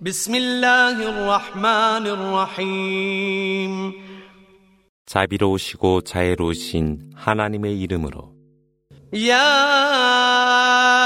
بسم الله الرحمن الرحيم 자비로우시고 자애로우신 하나님의 이름으로 يا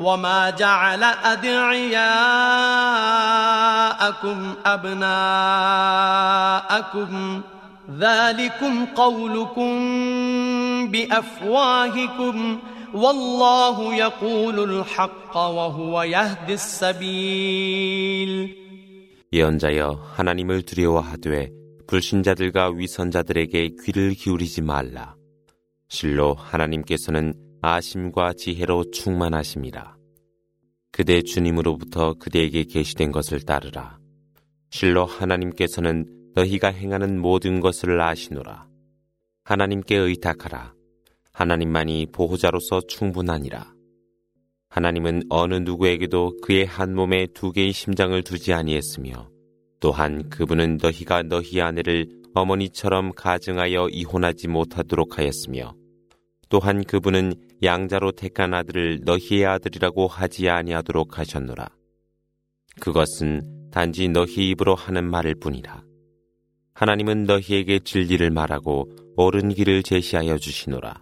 وما جعل أدعياءكم أبناءكم ذلكم قولكم بأفواهكم والله يقول الحق وهو يهدي السبيل 예언자여 하나님을 두려워하되 불신자들과 위선자들에게 귀를 기울이지 말라. 실로 하나님께서는 아심과 지혜로 충만하심이라. 그대 주님으로부터 그대에게 계시된 것을 따르라. 실로 하나님께서는 너희가 행하는 모든 것을 아시노라. 하나님께 의탁하라. 하나님만이 보호자로서 충분하니라. 하나님은 어느 누구에게도 그의 한 몸에 두 개의 심장을 두지 아니했으며 또한 그분은 너희가 너희 아내를 어머니처럼 가증하여 이혼하지 못하도록 하였으며 또한 그분은 양자로 택한 아들을 너희의 아들이라고 하지 아니하도록 하셨노라. 그것은 단지 너희 입으로 하는 말일 뿐이라. 하나님은 너희에게 진리를 말하고 옳은 길을 제시하여 주시노라.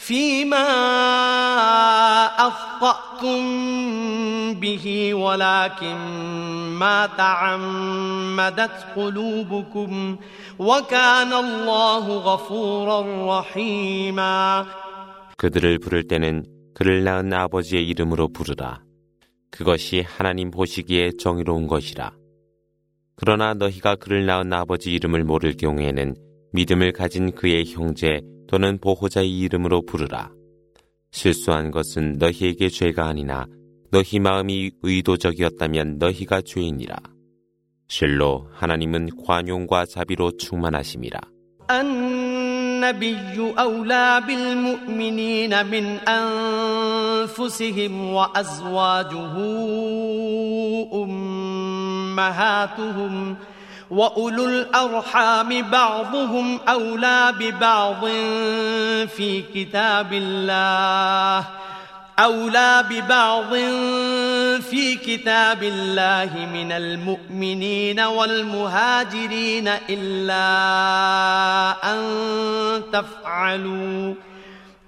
فيما أخطأتم به ولكن ما تعمدت قلوبكم وكان الله غفورا رحيما 그들을 부를 때는 그를 낳은 아버지의 이름으로 부르라. 그것이 하나님 보시기에 정의로운 것이라. 그러나 너희가 그를 낳은 아버지 이름을 모를 경우에는 믿음을 가진 그의 형제 또는 보호자의 이름으로 부르라. 실수한 것은 너희에게 죄가 아니나 너희 마음이 의도적이었다면 너희가 죄인이라. 실로 하나님은 관용과 자비로 충만하심이라. النبي أولى بالمؤمنين من أنفسهم وأزواجه أمهاتهم وأولو الأرحام بعضهم أولى ببعض في كتاب الله أولى ببعض في كتاب الله من المؤمنين والمهاجرين إلا أن تفعلوا.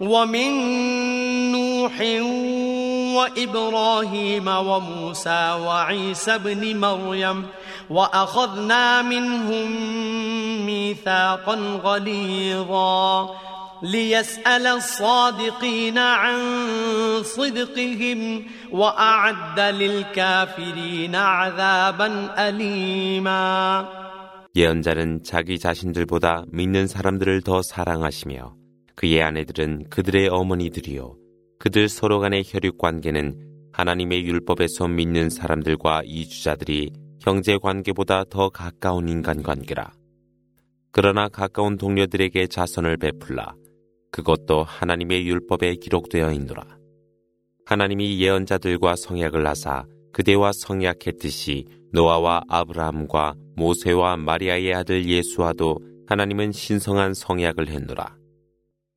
ومن نوح وإبراهيم وموسى وعيسى ابن مريم وأخذنا منهم ميثاقا غليظا ليسأل الصادقين عن صدقهم وأعد للكافرين عذابا أليما 예언자는 자기 자신들보다 믿는 사람들을 더 사랑하시며 그의 아내들은 그들의 어머니들이요. 그들 서로 간의 혈육 관계는 하나님의 율법에서 믿는 사람들과 이주자들이 형제 관계보다 더 가까운 인간 관계라. 그러나 가까운 동료들에게 자선을 베풀라. 그것도 하나님의 율법에 기록되어 있노라. 하나님이 예언자들과 성약을 하사 그대와 성약했듯이 노아와 아브라함과 모세와 마리아의 아들 예수와도 하나님은 신성한 성약을 했노라.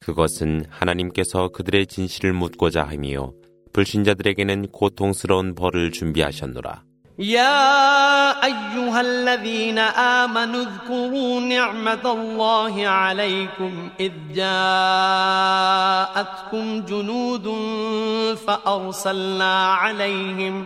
그것은 하나님께서 그들의 진실을 묻고자 하며 불신자들에게는 고통스러운 벌을 준비하셨노라. يا أيها الذين آمنوا اذكروا نعمة الله عليكم إذ جاءتكم جنود فأرسلنا عليهم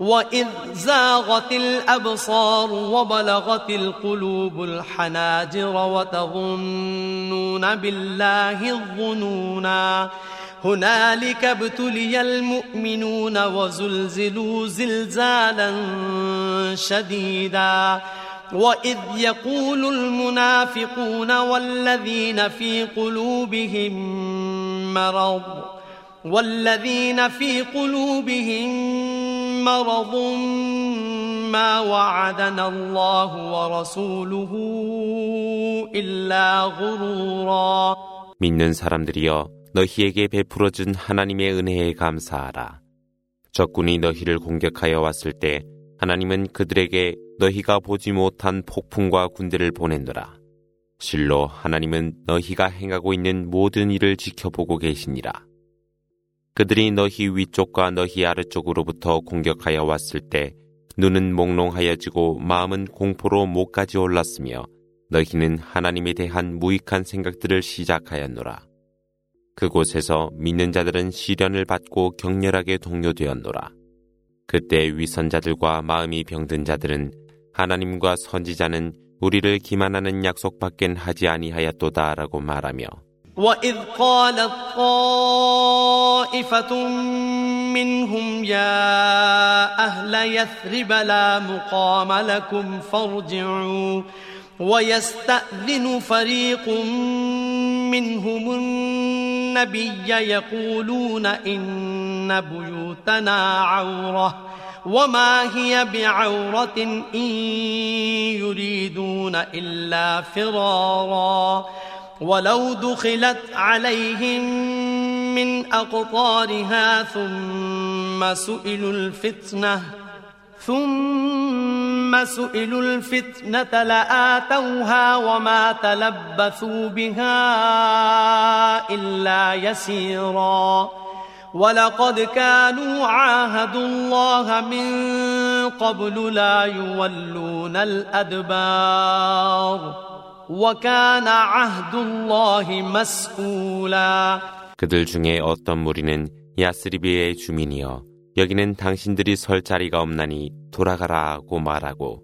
وإذ زاغت الأبصار وبلغت القلوب الحناجر وتظنون بالله الظنونا هنالك ابتلي المؤمنون وزلزلوا زلزالا شديدا وإذ يقول المنافقون والذين في قلوبهم مرض والذين في قلوبهم مرض ما وعدنا الله ورسوله إلا غرورا 믿는 사람들이여 너희에게 베풀어준 하나님의 은혜에 감사하라. 적군이 너희를 공격하여 왔을 때 하나님은 그들에게 너희가 보지 못한 폭풍과 군대를 보낸노라. 실로 하나님은 너희가 행하고 있는 모든 일을 지켜보고 계시니라. 그들이 너희 위쪽과 너희 아래쪽으로부터 공격하여 왔을 때 눈은 몽롱하여지고 마음은 공포로 목까지 올랐으며 너희는 하나님에 대한 무익한 생각들을 시작하였노라. 그곳에서 믿는 자들은 시련을 받고 격렬하게 동요되었노라. 그때 위선자들과 마음이 병든 자들은 하나님과 선지자는 우리를 기만하는 약속밖엔 하지 아니하였도다라고 말하며 وإذ قالت طائفة منهم يا أهل يثرب لا مقام لكم فارجعوا ويستأذن فريق منهم النبي يقولون إن بيوتنا عورة وما هي بعورة إن يريدون إلا فرارا ولو دخلت عليهم من أقطارها ثم سئلوا الفتنة ثم سئلوا الفتنة لآتوها وما تلبثوا بها إلا يسيرا. ولقد كانوا عاهدوا الله من قبل لا يولون الأدبار. وكان عهد الله مسؤولا 그들 중에 어떤 무리는 야스리비의 주민이여 여기는 당신들이 설 자리가 없나니 돌아가라고 말하고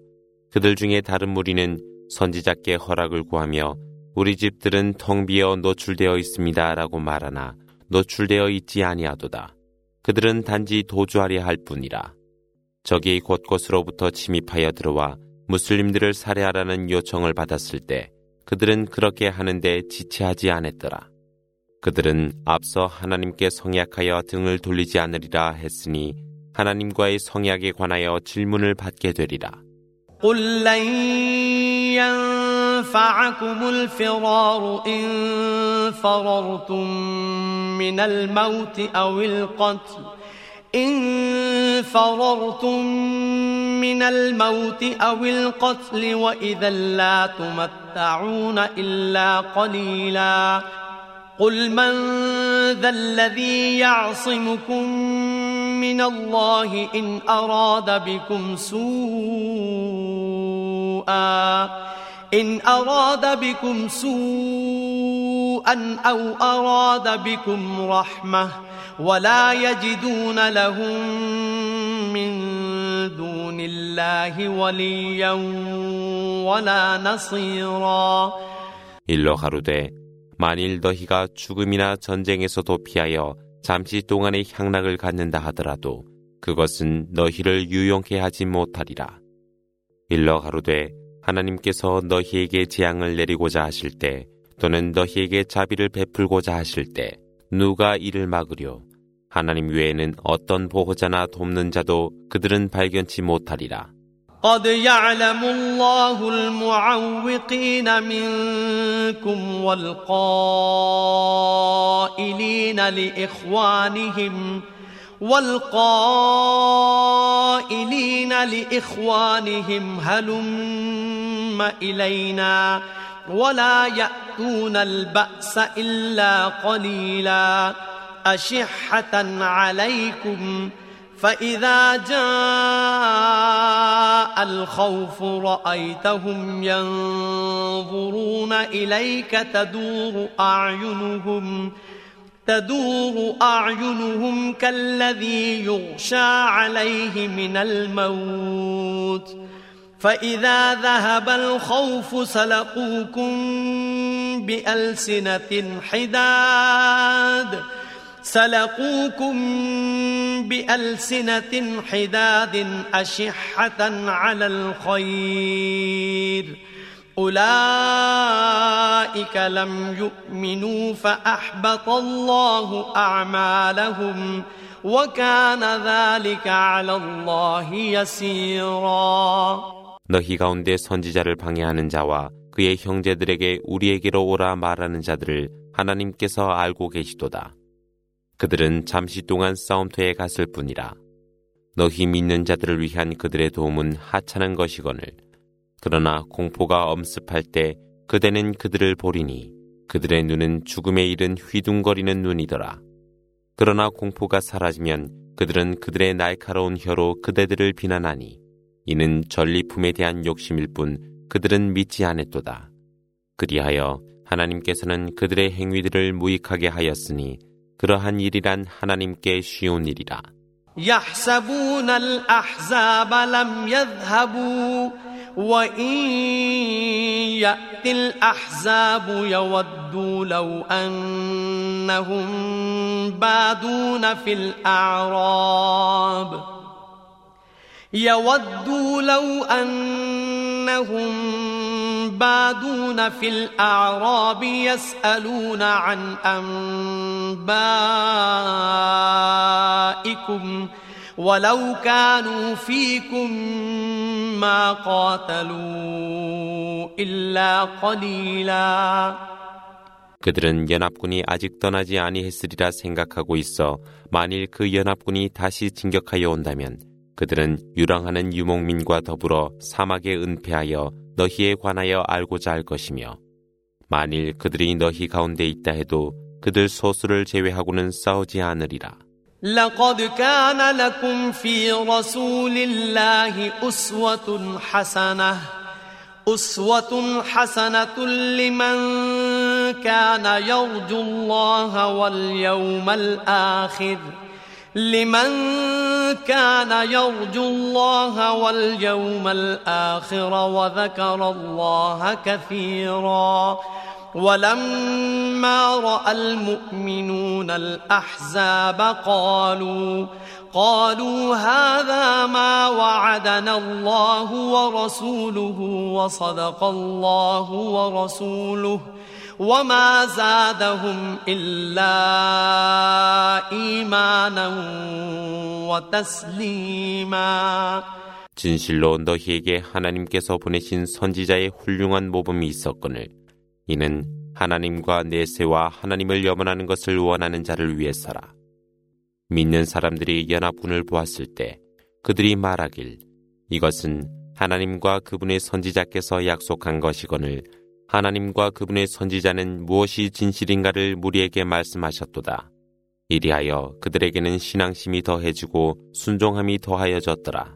그들 중에 다른 무리는 선지자께 허락을 구하며 우리 집들은 텅 비어 노출되어 있습니다라고 말하나 노출되어 있지 아니하도다. 그들은 단지 도주하려 할 뿐이라. 적이 곳곳으로부터 침입하여 들어와 무슬림들을 살해하라는 요청을 받았을 때 그들은 그렇게 하는데 지체하지 않았더라. 그들은 앞서 하나님께 성약하여 등을 돌리지 않으리라 했으니 하나님과의 성약에 관하여 질문을 받게 되리라. قل لن ينفعكم الفرار إن فررتم من الموت أو القتل إن فررتم من الموت أو القتل وإذا لا تمتعون إلا قليلاً. قل من ذا الذي يعصمكم من الله إن أراد بكم سوءا؟ إن أراد بكم سوءا أو أراد بكم رحمة ولا يجدون لهم من دون الله وليا ولا نصيرا 일러 가로되 만일 너희가 죽음이나 전쟁에서도 피하여 잠시 동안의 향락을 갖는다 하더라도 그것은 너희를 유용케 하지 못하리라. 일러 가로되 하나님께서 너희에게 재앙을 내리고자 하실 때 또는 너희에게 자비를 베풀고자 하실 때 누가 이를 막으려 하나님 외에는 어떤 보호자나 돕는 자도 그들은 발견치 못하리라. قد يعلم الله المعوقين منكم والقائلين لإخوانهم والقائلين لإخوانهم هلم إلينا ولا يأتون البأس إلا قليلا أشحة عليكم فإذا جاء الخوف رأيتهم ينظرون إليك تدور أعينهم تدور أعينهم كالذي يغشى عليه من الموت فإذا ذهب الخوف سلقوكم بألسنة حداد سلقوكم بألسنة حداد أشحة على الخير أولئك لم يؤمنوا فأحبط الله أعمالهم وكان ذلك على الله يسيرا 너희 가운데 선지자를 방해하는 자와 그의 형제들에게 우리에게로 오라 말하는 자들을 하나님께서 알고 계시도다. 그들은 잠시 동안 싸움터에 갔을 뿐이라. 너희 믿는 자들을 위한 그들의 도움은 하찮은 것이거늘. 그러나 공포가 엄습할 때 그대는 그들을 보리니 그들의 눈은 죽음에 이른 휘둥거리는 눈이더라. 그러나 공포가 사라지면 그들은 그들의 날카로운 혀로 그대들을 비난하니 이는 전리품에 대한 욕심일 뿐 그들은 믿지 않았도다. 그리하여 하나님께서는 그들의 행위들을 무익하게 하였으니 그러한 일이란 하나님께 쉬운 일이라. وإن يأتي الأحزاب يودوا لو أنهم بادون في الأعراب يودوا لو أنهم بادون في الأعراب يسألون عن أنبائكم ولو كانوا فيكم ما قاتلوا إلا قليلا 그들은 연합군이 아직 떠나지 아니했으리라 생각하고 있어 만일 그 연합군이 다시 진격하여 온다면 그들은 유랑하는 유목민과 더불어 사막에 은폐하여 너희에 관하여 알고자 할 것이며 만일 그들이 너희 가운데 있다 해도 그들 소수를 제외하고는 싸우지 않으리라. لقد كان لكم في رسول الله أسوة حسنة أسوة حسنة لمن كان يرجو الله واليوم الآخر لمن كان يرجو الله واليوم الآخر وذكر الله كثيرا. ولما رأى المؤمنون الأحزاب قالوا قالوا هذا ما وعدنا الله ورسوله وصدق الله ورسوله وما زادهم إلا إيمانا وتسليما 진실로 너희에게 하나님께서 보내신 선지자의 훌륭한 모범이 있었거늘 이는 하나님과 내세와 하나님을 염원하는 것을 원하는 자를 위해서라. 믿는 사람들이 연합군을 보았을 때 그들이 말하길 이것은 하나님과 그분의 선지자께서 약속한 것이거늘 하나님과 그분의 선지자는 무엇이 진실인가를 무리에게 말씀하셨도다. 이리하여 그들에게는 신앙심이 더해지고 순종함이 더하여졌더라.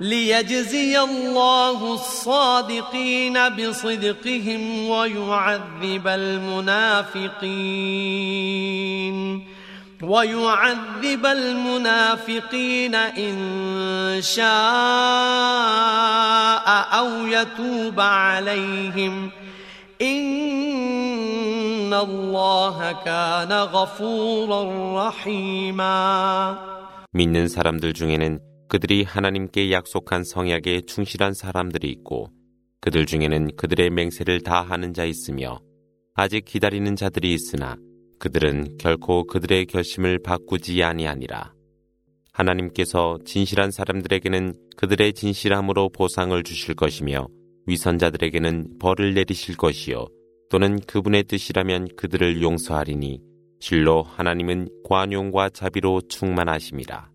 ليجزي الله الصادقين بصدقهم ويعذب المنافقين ويعذب المنافقين إن شاء أو يتوب عليهم إن الله كان غفورا رحيما 믿는 사람들 중에는 그들이 하나님께 약속한 성약에 충실한 사람들이 있고 그들 중에는 그들의 맹세를 다 하는 자 있으며 아직 기다리는 자들이 있으나 그들은 결코 그들의 결심을 바꾸지 아니하니라. 하나님께서 진실한 사람들에게는 그들의 진실함으로 보상을 주실 것이며 위선자들에게는 벌을 내리실 것이요 또는 그분의 뜻이라면 그들을 용서하리니 실로 하나님은 관용과 자비로 충만하심이라.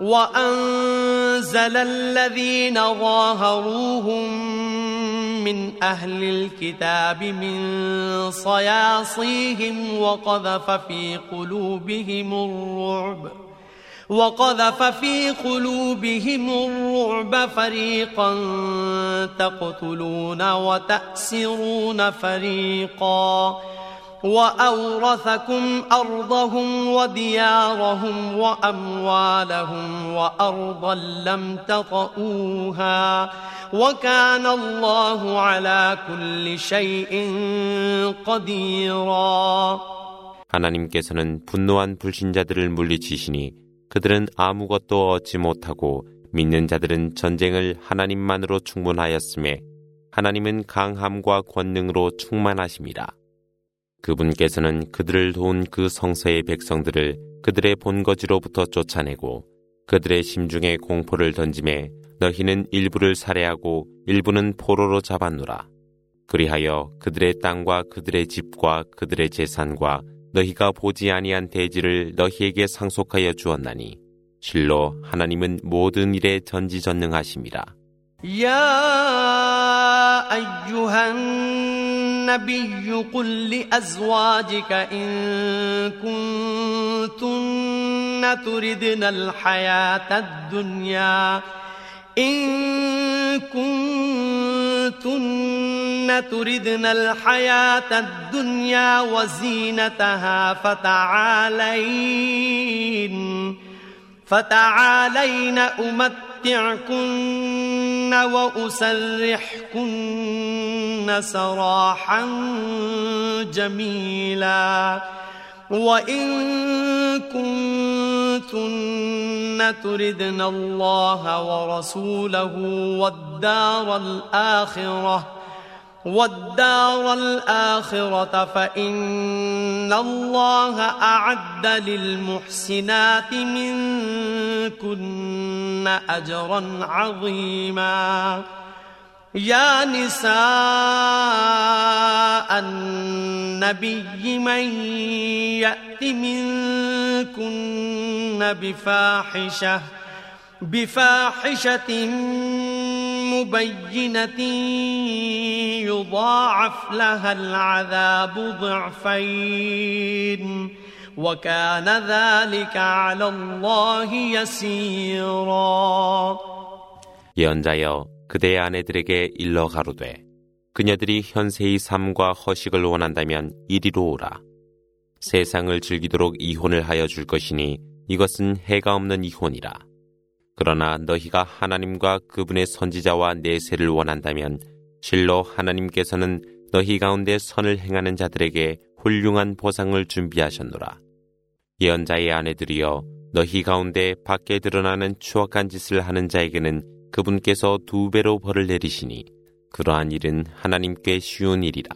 وأنزل الذين ظاهروهم من أهل الكتاب من صياصيهم وقذف في قلوبهم الرعب وقذف في قلوبهم الرعب فريقا تقتلون وتأسرون فريقا وأورثكم أرضهم وديارهم وأموالهم وأرضا لم تطئوها وكان الله على كل شيء قديرا 하나님께서는 분노한 불신자들을 물리치시니 그들은 아무것도 얻지 못하고 믿는 자들은 전쟁을 하나님만으로 충분하였음에 하나님은 강함과 권능으로 충만하십니다. 그분께서는 그들을 도운 그 성서의 백성들을 그들의 본거지로부터 쫓아내고 그들의 심중에 공포를 던짐에 너희는 일부를 살해하고 일부는 포로로 잡았노라. 그리하여 그들의 땅과 그들의 집과 그들의 재산과 너희가 보지 아니한 대지를 너희에게 상속하여 주었나니 실로 하나님은 모든 일에 전지전능하심이라. 야 النبي قل لأزواجك إن كنتن تردن الحياة الدنيا إن كنتن تردن الحياة الدنيا وزينتها فتعالين فتعالين أمتعكن وأسرحكن سراحا جميلا وإن كنتن تردن الله ورسوله والدار الآخرة والدار الآخرة فإن الله أعد للمحسنات منكن أجرا عظيما. يا نساء النبي من يأت منكن بفاحشة بفاحشة مبينة يضاعف لها العذاب ضعفين وكان ذلك على الله يسيرا 예언자여 그대의 아내들에게 일러 가로되 그녀들이 현세의 삶과 허식을 원한다면 이리로 오라 세상을 즐기도록 이혼을 하여 줄 것이니 이것은 해가 없는 이혼이라 그러나 너희가 하나님과 그분의 선지자와 내세를 원한다면 실로 하나님께서는 너희 가운데 선을 행하는 자들에게 훌륭한 보상을 준비하셨노라. 예언자의 아내들이여 너희 가운데 밖에 드러나는 추악한 짓을 하는 자에게는 그분께서 두 배로 벌을 내리시니 그러한 일은 하나님께 쉬운 일이라.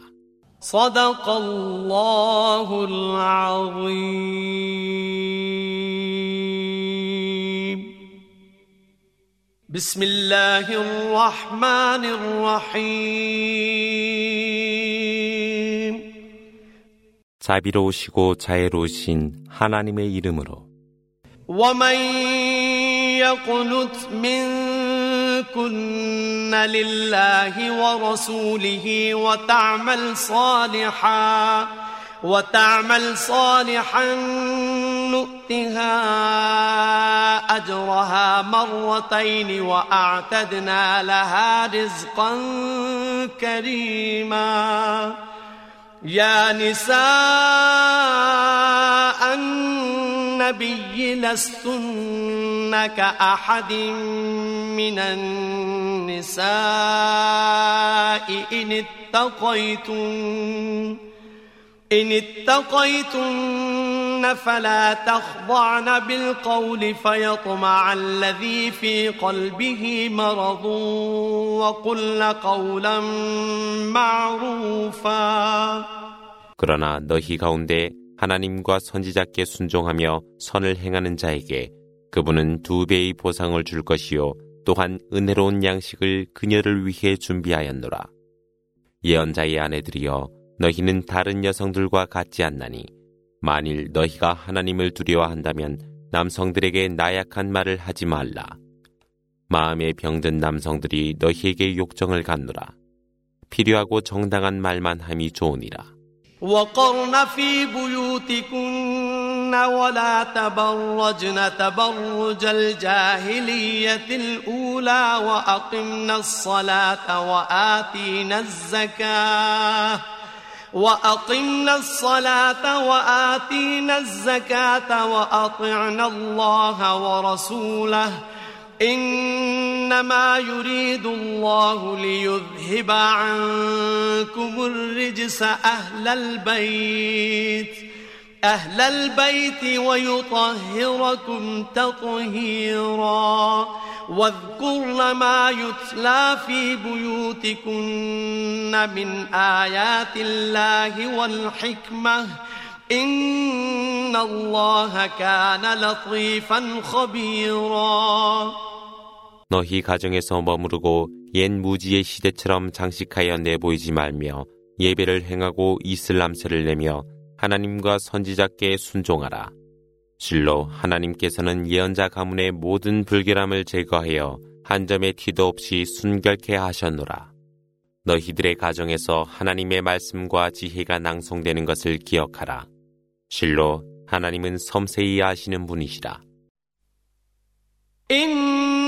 بسم الله الرحمن الرحيم 자비로우시고 자애로우신 하나님의 이름으로 ومن يقنت منكن لله ورسوله وتعمل صالحا وتعمل صالحا نؤتها أجرها مرتين وأعتدنا لها رزقا كريما. يا نساء النبي لستن كأحد من النساء إن اتقيتن. إن اتقيتن فلا تخضعن بالقول فيطمع الذي في قلبه مرض وقلن قولا معروفا 그러나 너희 가운데 하나님과 선지자께 순종하며 선을 행하는 자에게 그분은 두 배의 보상을 줄 것이요 또한 은혜로운 양식을 그녀를 위해 준비하였노라. 예언자의 아내들이여 너희는 다른 여성들과 같지 않나니 만일 너희가 하나님을 두려워한다면 남성들에게 나약한 말을 하지 말라. 마음에 병든 남성들이 너희에게 욕정을 갖노라. 필요하고 정당한 말만 함이 좋으니라. وقرن في بيوتكن ولا تبرجن تبرج الجاهلية الأولى وأقمنا الصلاة وآتينا الزكاة وأقمنا الصلاة وآتينا الزكاة وأطعنا الله ورسوله. إنما يريد الله ليذهب عنكم الرجس أهل البيت. أهل البيت ويطهركم تطهيرا واذكرن ما يتلى في بيوتكن من آيات الله والحكمة إن الله كان لطيفا خبيرا 너희 가정에서 머무르고 옛 무지의 시대처럼 장식하여 내보이지 말며 예배를 행하고 이슬람세를 내며 하나님과 선지자께 순종하라. 실로 하나님께서는 예언자 가문의 모든 불결함을 제거하여 한 점의 티도 없이 순결케 하셨노라. 너희들의 가정에서 하나님의 말씀과 지혜가 낭송되는 것을 기억하라. 실로 하나님은 섬세히 아시는 분이시라.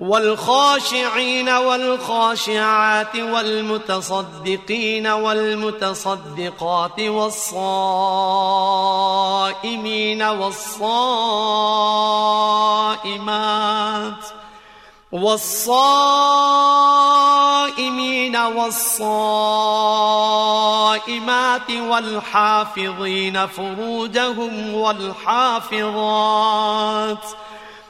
والخاشعين والخاشعات والمتصدقين والمتصدقات والصائمين والصائمات والصائمين والصائمات والحافظين فروجهم والحافظات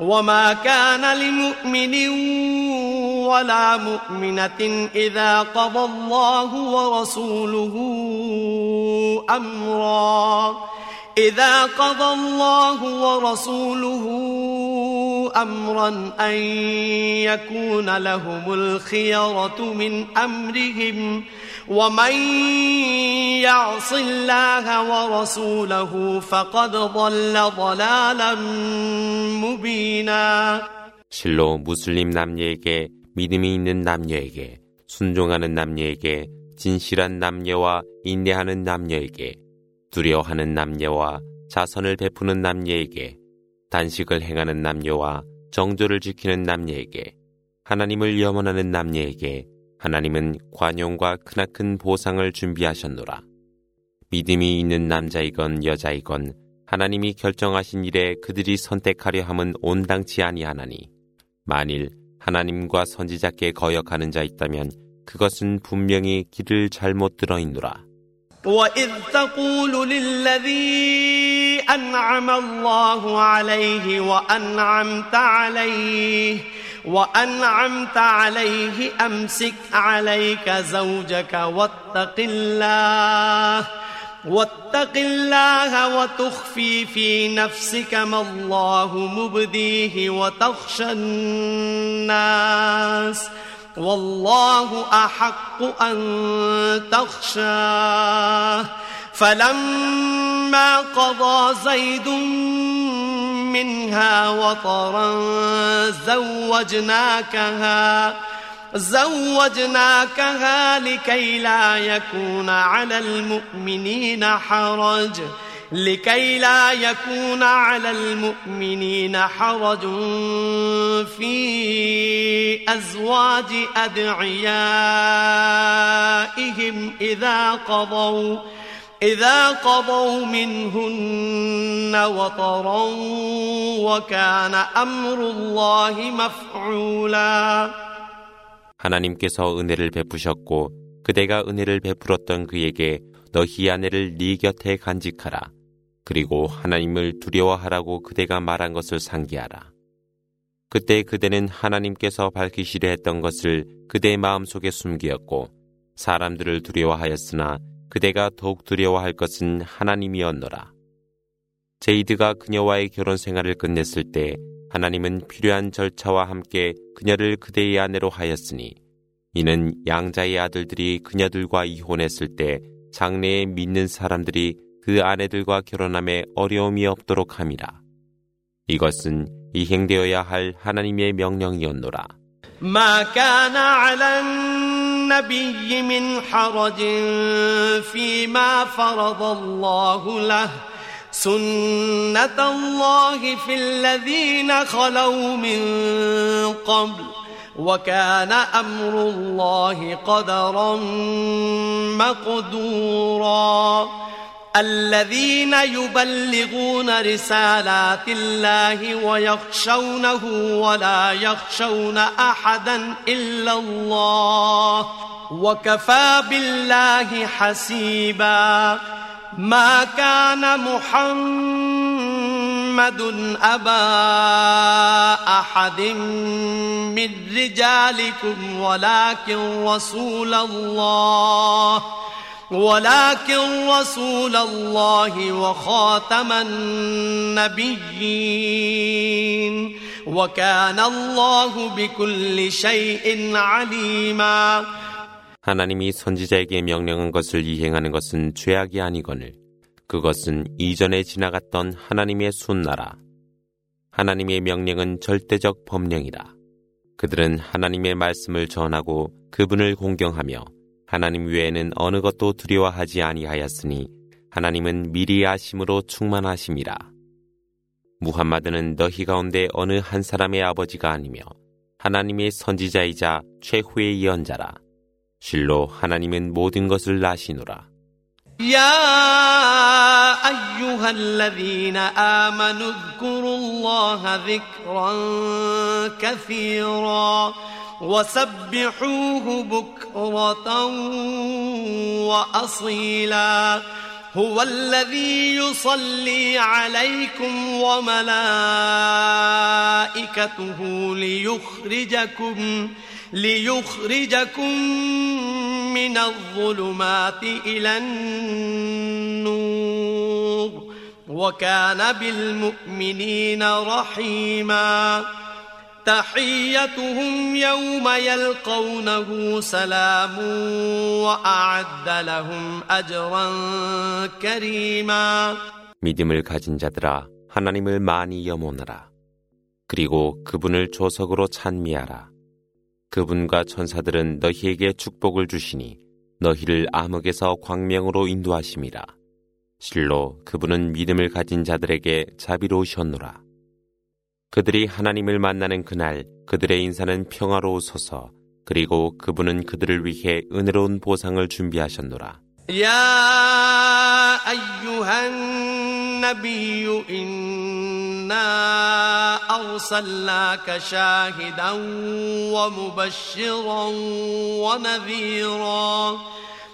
وما كان لمؤمن ولا مؤمنة إذا قضى الله ورسوله أمرا إذا قضى الله ورسوله أمرا أن يكون لهم الخيرة من أمرهم ومن يعص الله ورسوله فقد ضل ضلالا مبينا 실로 무슬림 남녀에게 믿음이 있는 남녀에게 순종하는 남녀에게 진실한 남녀와 인내하는 남녀에게 두려워하는 남녀와 자선을 베푸는 남녀에게 단식을 행하는 남녀와 정조를 지키는 남녀에게 하나님을 염원하는 남녀에게 하나님은 관용과 크나큰 보상을 준비하셨노라. 믿음이 있는 남자이건 여자이건 하나님이 결정하신 일에 그들이 선택하려 함은 온당치 아니하나니 만일 하나님과 선지자께 거역하는 자 있다면 그것은 분명히 길을 잘못 들어 있노라. وإذ تقول للذي أنعم الله عليه وأنعمت عليه وأنعمت عليه أمسك عليك زوجك واتق الله واتق الله وتخفي في نفسك ما الله مبديه وتخشى الناس ۖ والله أحق أن تخشاه. فلما قضى زيد منها وطرا زوجناكها زوجناكها لكي لا يكون على المؤمنين حرج. لكي لا يكون على المؤمنين حرج في أزواج أدعيائهم إذا قضوا إذا قضوا منهن وطرا وكان أمر الله مفعولا 하나님께서 은혜를 베푸셨고 그대가 은혜를 베풀었던 그에게 너희 아내를 네 곁에 간직하라. 그리고 하나님을 두려워하라고 그대가 말한 것을 상기하라. 그때 그대는 하나님께서 밝히시려 했던 것을 그대의 마음속에 숨기었고 사람들을 두려워하였으나 그대가 더욱 두려워할 것은 하나님이었노라. 제이드가 그녀와의 결혼 생활을 끝냈을 때 하나님은 필요한 절차와 함께 그녀를 그대의 아내로 하였으니 이는 양자의 아들들이 그녀들과 이혼했을 때 장래에 믿는 사람들이 그 아내들과 결혼함에 어려움이 없도록 함이라. 이것은 이행되어야 할 하나님의 명령이었노라. ما كان على النبي من حرج فيما فرض الله له سنة الله في الذين خلوا من قبل وكان أمر الله قدرا مقدورا الذين يبلغون رسالات الله ويخشونه ولا يخشون أحدا إلا الله وكفى بالله حسيبا ما كان محمد أبا أحد من رجالكم ولكن رسول الله ولكن رسول الله وخاتم النبيين وكان الله بكل شيء عليما 하나님이 선지자에게 명령한 것을 이행하는 것은 죄악이 아니거늘 그것은 이전에 지나갔던 하나님의 순나라 하나님의 명령은 절대적 법령이라 그들은 하나님의 말씀을 전하고 그분을 공경하며 하나님 외에는 어느 것도 두려워하지 아니하였으니 하나님은 미리 아심으로 충만하심이라. 무함마드는 너희 가운데 어느 한 사람의 아버지가 아니며 하나님의 선지자이자 최후의 예언자라. 실로 하나님은 모든 것을 아시노라. يا أيها الذين آمنوا اذكروا الله ذكرا كثيرا وسبحوه بكرة وأصيلا. هو الذي يصلي عليكم وملائكته ليخرجكم ليخرجكم من الظلمات إلى النور. وكان بالمؤمنين رحيماً. تحيتهم يوم يلقونه سلام وأعد لهم أجرا كريما 믿음을 가진 자들아 하나님을 많이 염원하라. 그리고 그분을 조석으로 찬미하라. 그분과 천사들은 너희에게 축복을 주시니 너희를 암흑에서 광명으로 인도하심이라. 실로 그분은 믿음을 가진 자들에게 자비로우셨노라. 그들이 하나님을 만나는 그날 그들의 인사는 평화로우소서 그리고 그분은 그들을 위해 은혜로운 보상을 준비하셨노라. يا أيها النبي إنا أرسلناك شاهدا ومبشرا ونذيرا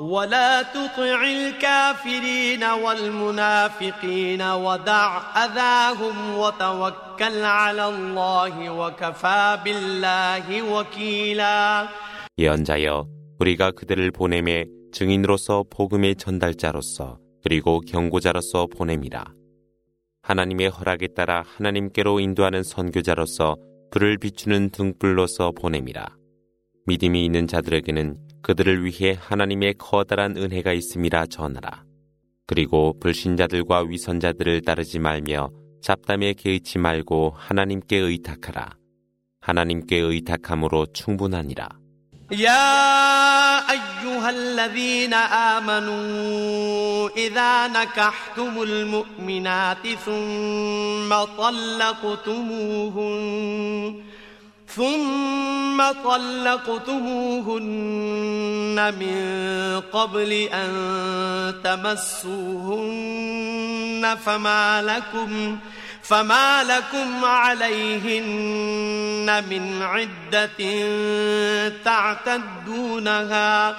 ولا تطع الكافرين والمنافقين ودع أذاهم وتوكل على الله وكفى بالله وكيلا 예언자여 우리가 그들을 보내매 증인으로서 복음의 전달자로서 그리고 경고자로서 보냄이라. 하나님의 허락에 따라 하나님께로 인도하는 선교자로서 불을 비추는 등불로서 보냄이라. 믿음이 있는 자들에게는 그들을 위해 하나님의 커다란 은혜가 있음이라 전하라. 그리고 불신자들과 위선자들을 따르지 말며 잡담에 개의치 말고 하나님께 의탁하라. 하나님께 의탁함으로 충분하니라. يا أيها الذين آمنوا إذا نكحتم المؤمنات ثم طلقتموهن ثم طلقتموهن من قبل أن تمسوهن فما لكم فما لكم عليهن من عدة تعتدونها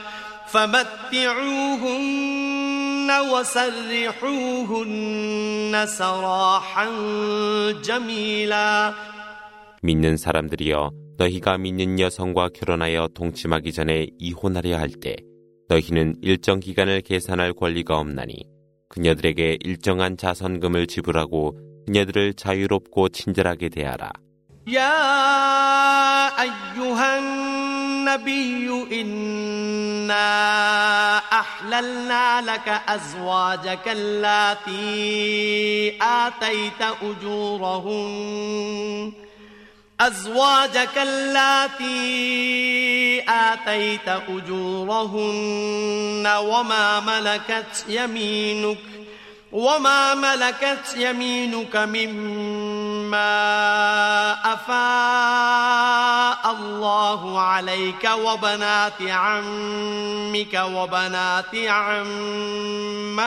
فمتعوهن وسرحوهن سراحا جميلا 믿는 사람들이여 너희가 믿는 여성과 결혼하여 동침하기 전에 이혼하려 할 때 너희는 일정 기간을 계산할 권리가 없나니 그녀들에게 일정한 자선금을 지불하고 그녀들을 자유롭고 친절하게 대하라. يا أيها النبي إنا أحللنا لك أزواجك اللاتي آتيت أجورهن أزواجك اللاتي آتيت أجورهن وما ملكت يمينك وما ملكت يمينك مما أفاء الله عليك وبنات عمك وبنات عماتك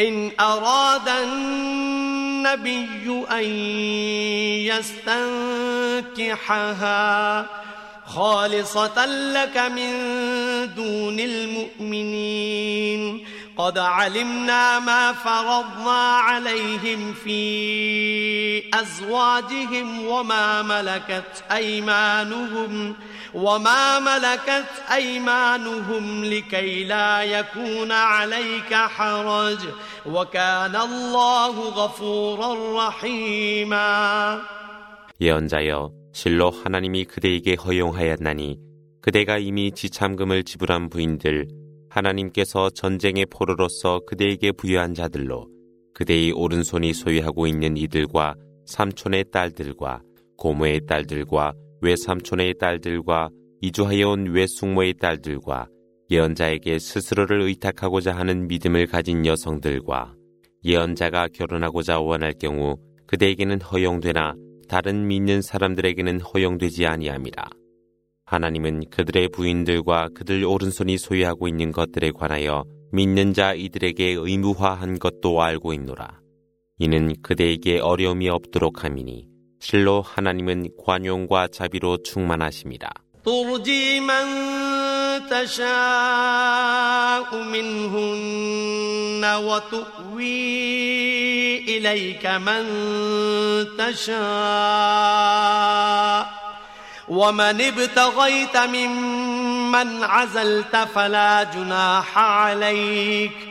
إن أراد النبي أن يستنكحها خالصة لك من دون المؤمنين. قد علمنا ما فرضنا عليهم في أزواجهم وما ملكت أيمانهم. وما ملكت أيمانهم لكي لا يكون عليك حرج وكان الله غفورا رحيما 예언자여 실로 하나님이 그대에게 허용하였나니 그대가 이미 지참금을 지불한 부인들 하나님께서 전쟁의 포로로서 그대에게 부여한 자들로 그대의 오른손이 소유하고 있는 이들과 삼촌의 딸들과 고모의 딸들과 외삼촌의 딸들과 이주하여 온 외숙모의 딸들과 예언자에게 스스로를 의탁하고자 하는 믿음을 가진 여성들과 예언자가 결혼하고자 원할 경우 그대에게는 허용되나 다른 믿는 사람들에게는 허용되지 아니함이라. 하나님은 그들의 부인들과 그들 오른손이 소유하고 있는 것들에 관하여 믿는 자 이들에게 의무화한 것도 알고 있노라. 이는 그대에게 어려움이 없도록 함이니 실로 하나님은 관용과 자비로 충만하십니다. ترجي من تشاء منهن وتؤوي إليك من تشاء ومن ابتغيت ممن عزلت فلا جناح عليك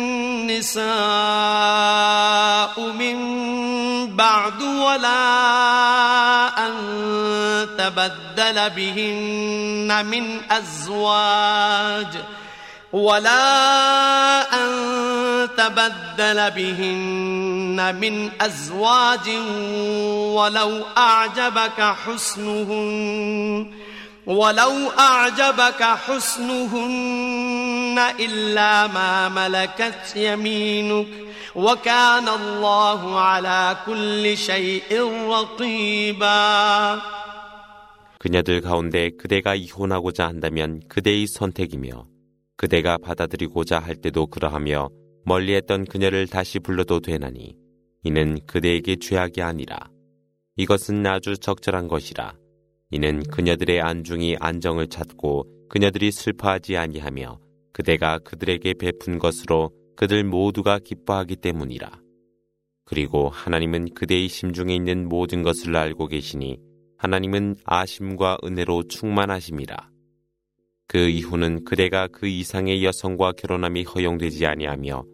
النساء من بعد ولا أن تبدل بهن من أزواج ولا أن تبدل بهن من أزواج ولو أعجبك حسنهن ولو أعجبك حسنهن إلا ما ملكت يمينك وكان الله على كل شيء رقيبا 그녀들 가운데 그대가 이혼하고자 한다면 그대의 선택이며 그대가 받아들이고자 할 때도 그러하며 멀리했던 그녀를 다시 불러도 되나니 이는 그대에게 죄악이 아니라 이것은 아주 적절한 것이라 이는 그녀들의 안중이 안정을 찾고 그녀들이 슬퍼하지 아니하며 그대가 그들에게 베푼 것으로 그들 모두가 기뻐하기 때문이라. 그리고 하나님은 그대의 심중에 있는 모든 것을 알고 계시니 하나님은 아심과 은혜로 충만하심이라. 그 이후는 그대가 그 이상의 여성과 결혼함이 허용되지 아니하며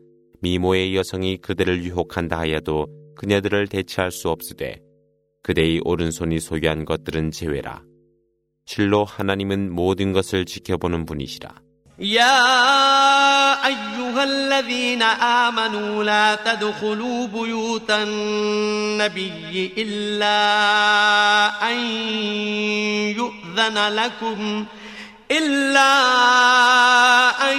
미모의 여성이 그대를 유혹한다 하여도 그녀들을 대체할 수 없으되 그대의 오른손이 소유한 것들은 제외라. 실로 하나님은 모든 것을 지켜보는 분이시라. يا أيها الذين آمنوا لا تدخلوا بيوت النبي إلا أن يؤذن لكم إلا أن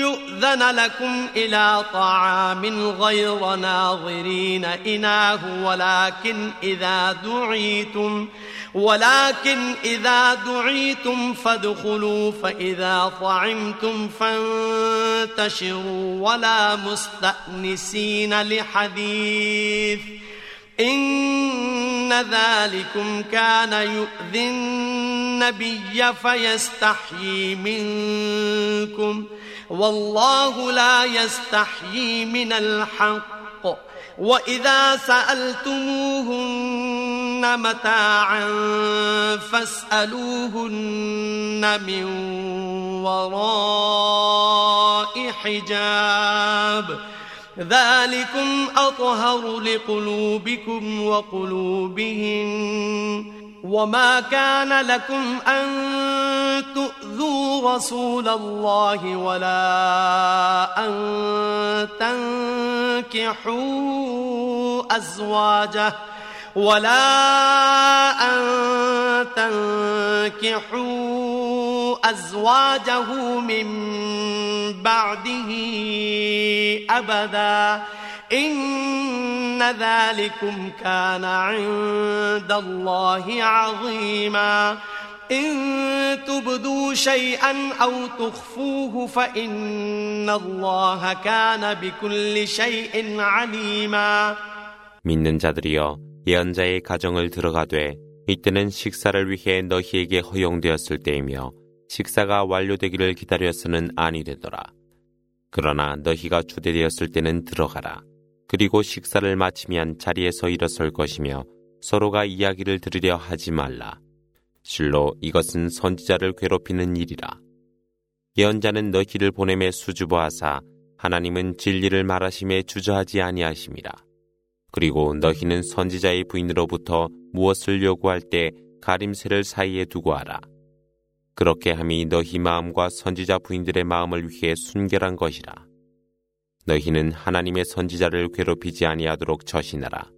يؤذن لكم إلى طعام غير ناظرين إناه ولكن إذا دعيتم ولكن إذا دعيتم فادخلوا فإذا طعمتم فانتشروا ولا مستأنسين لحديث. إن ذلكم كان يؤذي النبي فيستحيي منكم. والله لا يستحيي من الحق. وإذا سألتموهن متاعا فاسألوهن من وراء حجاب. ذلكم أطهر لقلوبكم وقلوبهم وما كان لكم أن تؤذوا رسول الله ولا أن تنكحوا أزواجه ولا أن تنكحوا أزواجه من بعده أبدا إن ذلكم كان عند الله عظيما إن تبدوا شيئا أو تخفوه فإن الله كان بكل شيء عليما 믿는 자들이여 예언자의 가정을 들어가되 이때는 식사를 위해 너희에게 허용되었을 때이며 식사가 완료되기를 기다려서는 아니 되더라. 그러나 너희가 주대되었을 때는 들어가라. 그리고 식사를 마치면 자리에서 일어설 것이며 서로가 이야기를 들으려 하지 말라. 실로 이것은 선지자를 괴롭히는 일이라. 예언자는 너희를 보냄에 수주보하사 하나님은 진리를 말하심에 주저하지 아니하심이라. 그리고 너희는 선지자의 부인으로부터 무엇을 요구할 때 가림새를 사이에 두고 하라. 그렇게 함이 너희 마음과 선지자 부인들의 마음을 위해 순결한 것이라. 너희는 하나님의 선지자를 괴롭히지 아니하도록 처신하라.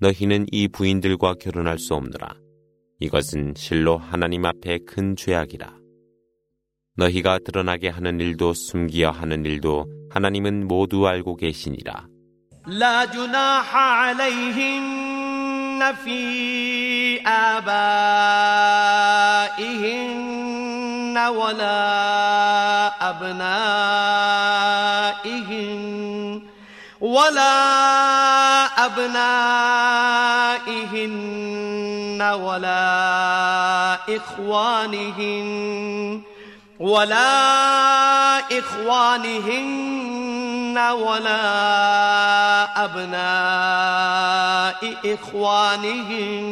너희는 이 부인들과 결혼할 수 없느라. 이것은 실로 하나님 앞에 큰 죄악이라. 너희가 드러나게 하는 일도 숨기어 하는 일도 하나님은 모두 알고 계시니라. لا جناح عليهن في آبائهن ولا أبنائهن ولا أبنائهن ولا إخوانهن ولا إخوانهن ولا أبناء إخوانهن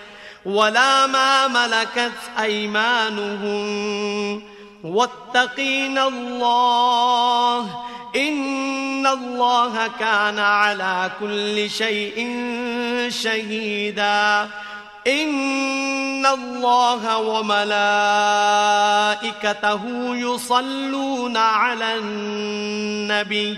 ولا ما ملكت أيمانهم. واتقين الله. إن الله كان على كل شيء شهيداً. إن الله وملائكته يصلون على النبي.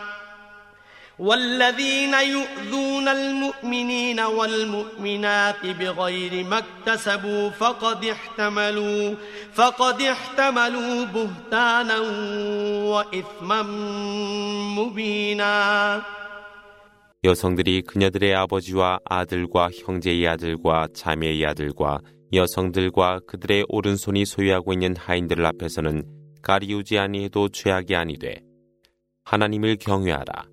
والذين يؤذون المؤمنين والمؤمنات بغير ما اكتسبوا فقد احتملوا فقد احتملوا بهتانا وإثما مبينا 여성들이 그녀들의 아버지와 아들과 형제의 아들과 자매의 아들과 여성들과 그들의 오른손이 소유하고 있는 하인들 앞에서는 가리우지 아니해도 죄악이 아니되 하나님을 경외하라.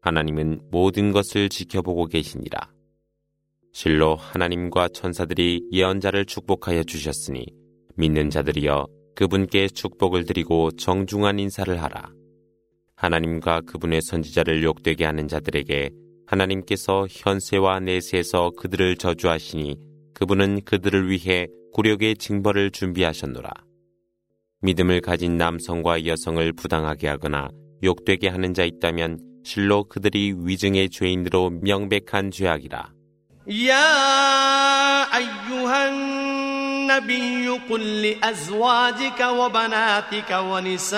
하나님은 모든 것을 지켜보고 계시니라. 실로 하나님과 천사들이 예언자를 축복하여 주셨으니 믿는 자들이여 그분께 축복을 드리고 정중한 인사를 하라. 하나님과 그분의 선지자를 욕되게 하는 자들에게 하나님께서 현세와 내세에서 그들을 저주하시니 그분은 그들을 위해 굴욕의 징벌을 준비하셨노라. 믿음을 가진 남성과 여성을 부당하게 하거나 욕되게 하는 자 있다면 실로 그들이 위증의 죄인으로 명백한 죄악이라. 야 النبي قل لأزواجك وبناتك ونساء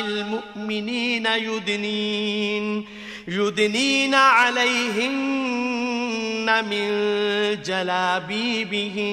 المؤمنين يدنين يدنين عليهن من جلابيبهن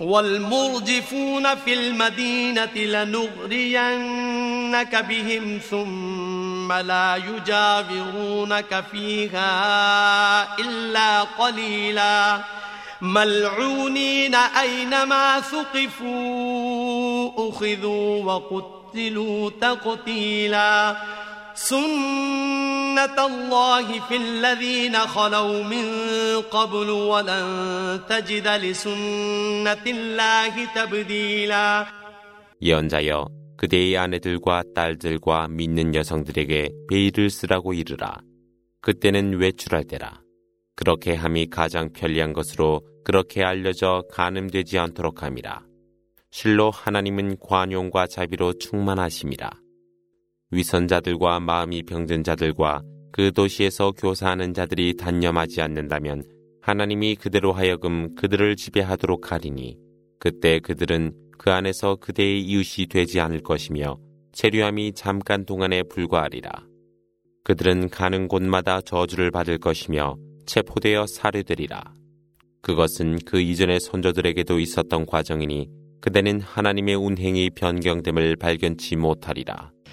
والمرجفون في المدينة لنغرينك بهم ثم لا يجاورونك فيها إلا قليلا. ملعونين أينما ثقفوا أخذوا وقتلوا قتلوا تقتيلا. سنة الله في الذين خلوا من قبل ولن تجد لسنة الله تبديلا 예언자여 그대의 아내들과 딸들과 믿는 여성들에게 베일을 쓰라고 이르라. 그때는 외출할 때라. 그렇게 함이 가장 편리한 것으로 그렇게 알려져 가늠되지 않도록 함이라. 실로 하나님은 관용과 자비로 충만하심이라. 위선자들과 마음이 병든 자들과 그 도시에서 교사하는 자들이 단념하지 않는다면 하나님이 그대로 하여금 그들을 지배하도록 하리니 그때 그들은 그 안에서 그대의 이웃이 되지 않을 것이며 체류함이 잠깐 동안에 불과하리라. 그들은 가는 곳마다 저주를 받을 것이며 체포되어 살해되리라. 그것은 그 이전의 선조들에게도 있었던 과정이니 그대는 하나님의 운행이 변경됨을 발견치 못하리라.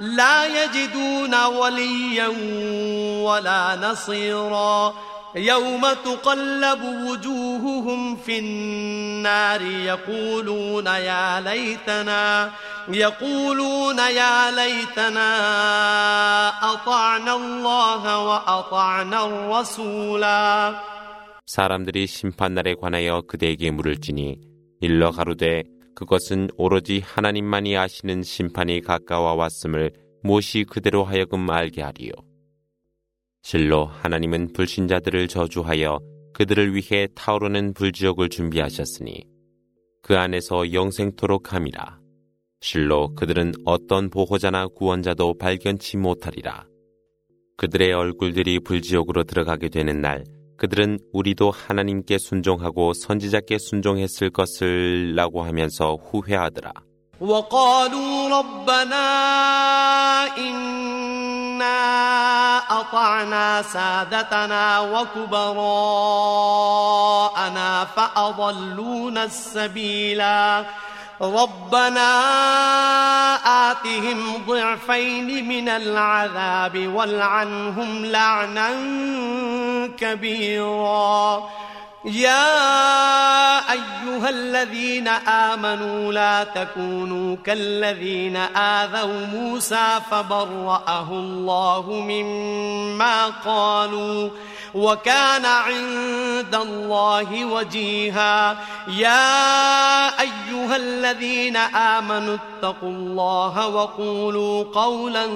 لا يجدون وليا ولا نصيرا يوم تقلب وجوههم في النار يقولون يا ليتنا يقولون يا ليتنا أطعنا الله وأطعنا الرسولا 사람들이 심판날에 관하여 그대에게 물을지니 일러 가로되 그것은 오로지 하나님만이 아시는 심판이 가까워 왔음을 무엇이 그대로 하여금 알게 하리요. 실로 하나님은 불신자들을 저주하여 그들을 위해 타오르는 불지옥을 준비하셨으니 그 안에서 영생토록 함이라. 실로 그들은 어떤 보호자나 구원자도 발견치 못하리라. 그들의 얼굴들이 불지옥으로 들어가게 되는 날 그들은 우리도 하나님께 순종하고 선지자께 순종했을 것을 라고 하면서 후회하더라. وقالوا ربنا إنا أطعنا سادتنا وكبراءنا فأضلونا السبيلا ربنا آتهم ضعفين من العذاب والعنهم لعنا كبيرا. يا أيها الذين آمنوا لا تكونوا كالذين آذوا موسى فبرأه الله مما قالوا وكان عند الله وجيها. يا أيها الذين آمنوا اتقوا الله وقولوا قولا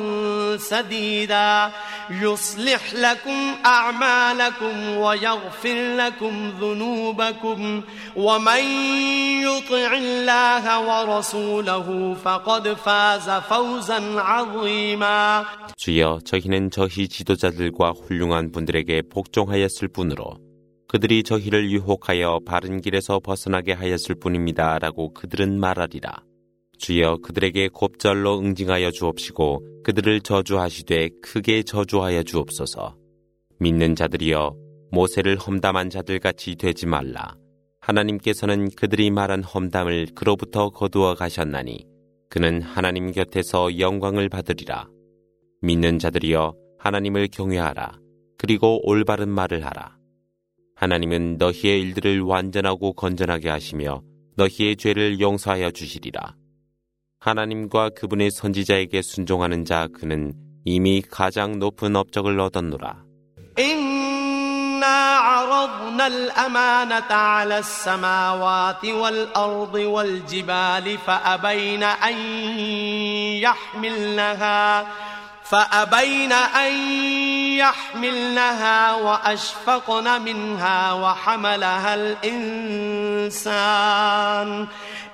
سديدا. يصلح لكم أعمالكم ويغفر لكم ذنوبكم ومن يطع الله ورسوله فقد فاز فوزا عظيما 주여 저희는 저희 지도자들과 훌륭한 분들에게 복종하였을 뿐으로 그들이 저희를 유혹하여 바른 길에서 벗어나게 하였을 뿐입니다. 라고 그들은 말하리라. 주여 그들에게 곱절로 응징하여 주옵시고 그들을 저주하시되 크게 저주하여 주옵소서. 믿는 자들이여 모세를 험담한 자들 같이 되지 말라. 하나님께서는 그들이 말한 험담을 그로부터 거두어 가셨나니 그는 하나님 곁에서 영광을 받으리라. 믿는 자들이여 하나님을 경외하라. 그리고 올바른 말을 하라. 하나님은 너희의 일들을 완전하고 건전하게 하시며 너희의 죄를 용서하여 주시리라. 하나님과 그분의 선지자에게 순종하는 자 그는 이미 가장 높은 업적을 얻었노라. إنا عرضنا الأمانة على السماوات والأرض والجبال فأبين أن يحملنها فأبين أن يحملنها وأشفقن منها وحملها الإنسان.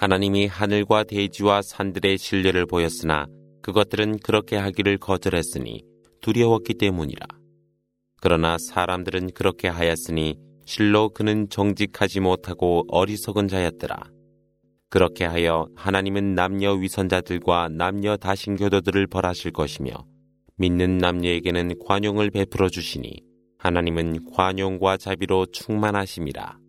하나님이 하늘과 대지와 산들의 신뢰를 보였으나 그것들은 그렇게 하기를 거절했으니 두려웠기 때문이라. 그러나 사람들은 그렇게 하였으니 실로 그는 정직하지 못하고 어리석은 자였더라. 그렇게 하여 하나님은 남녀 위선자들과 남녀 다신교도들을 벌하실 것이며 믿는 남녀에게는 관용을 베풀어 주시니 하나님은 관용과 자비로 충만하심이라.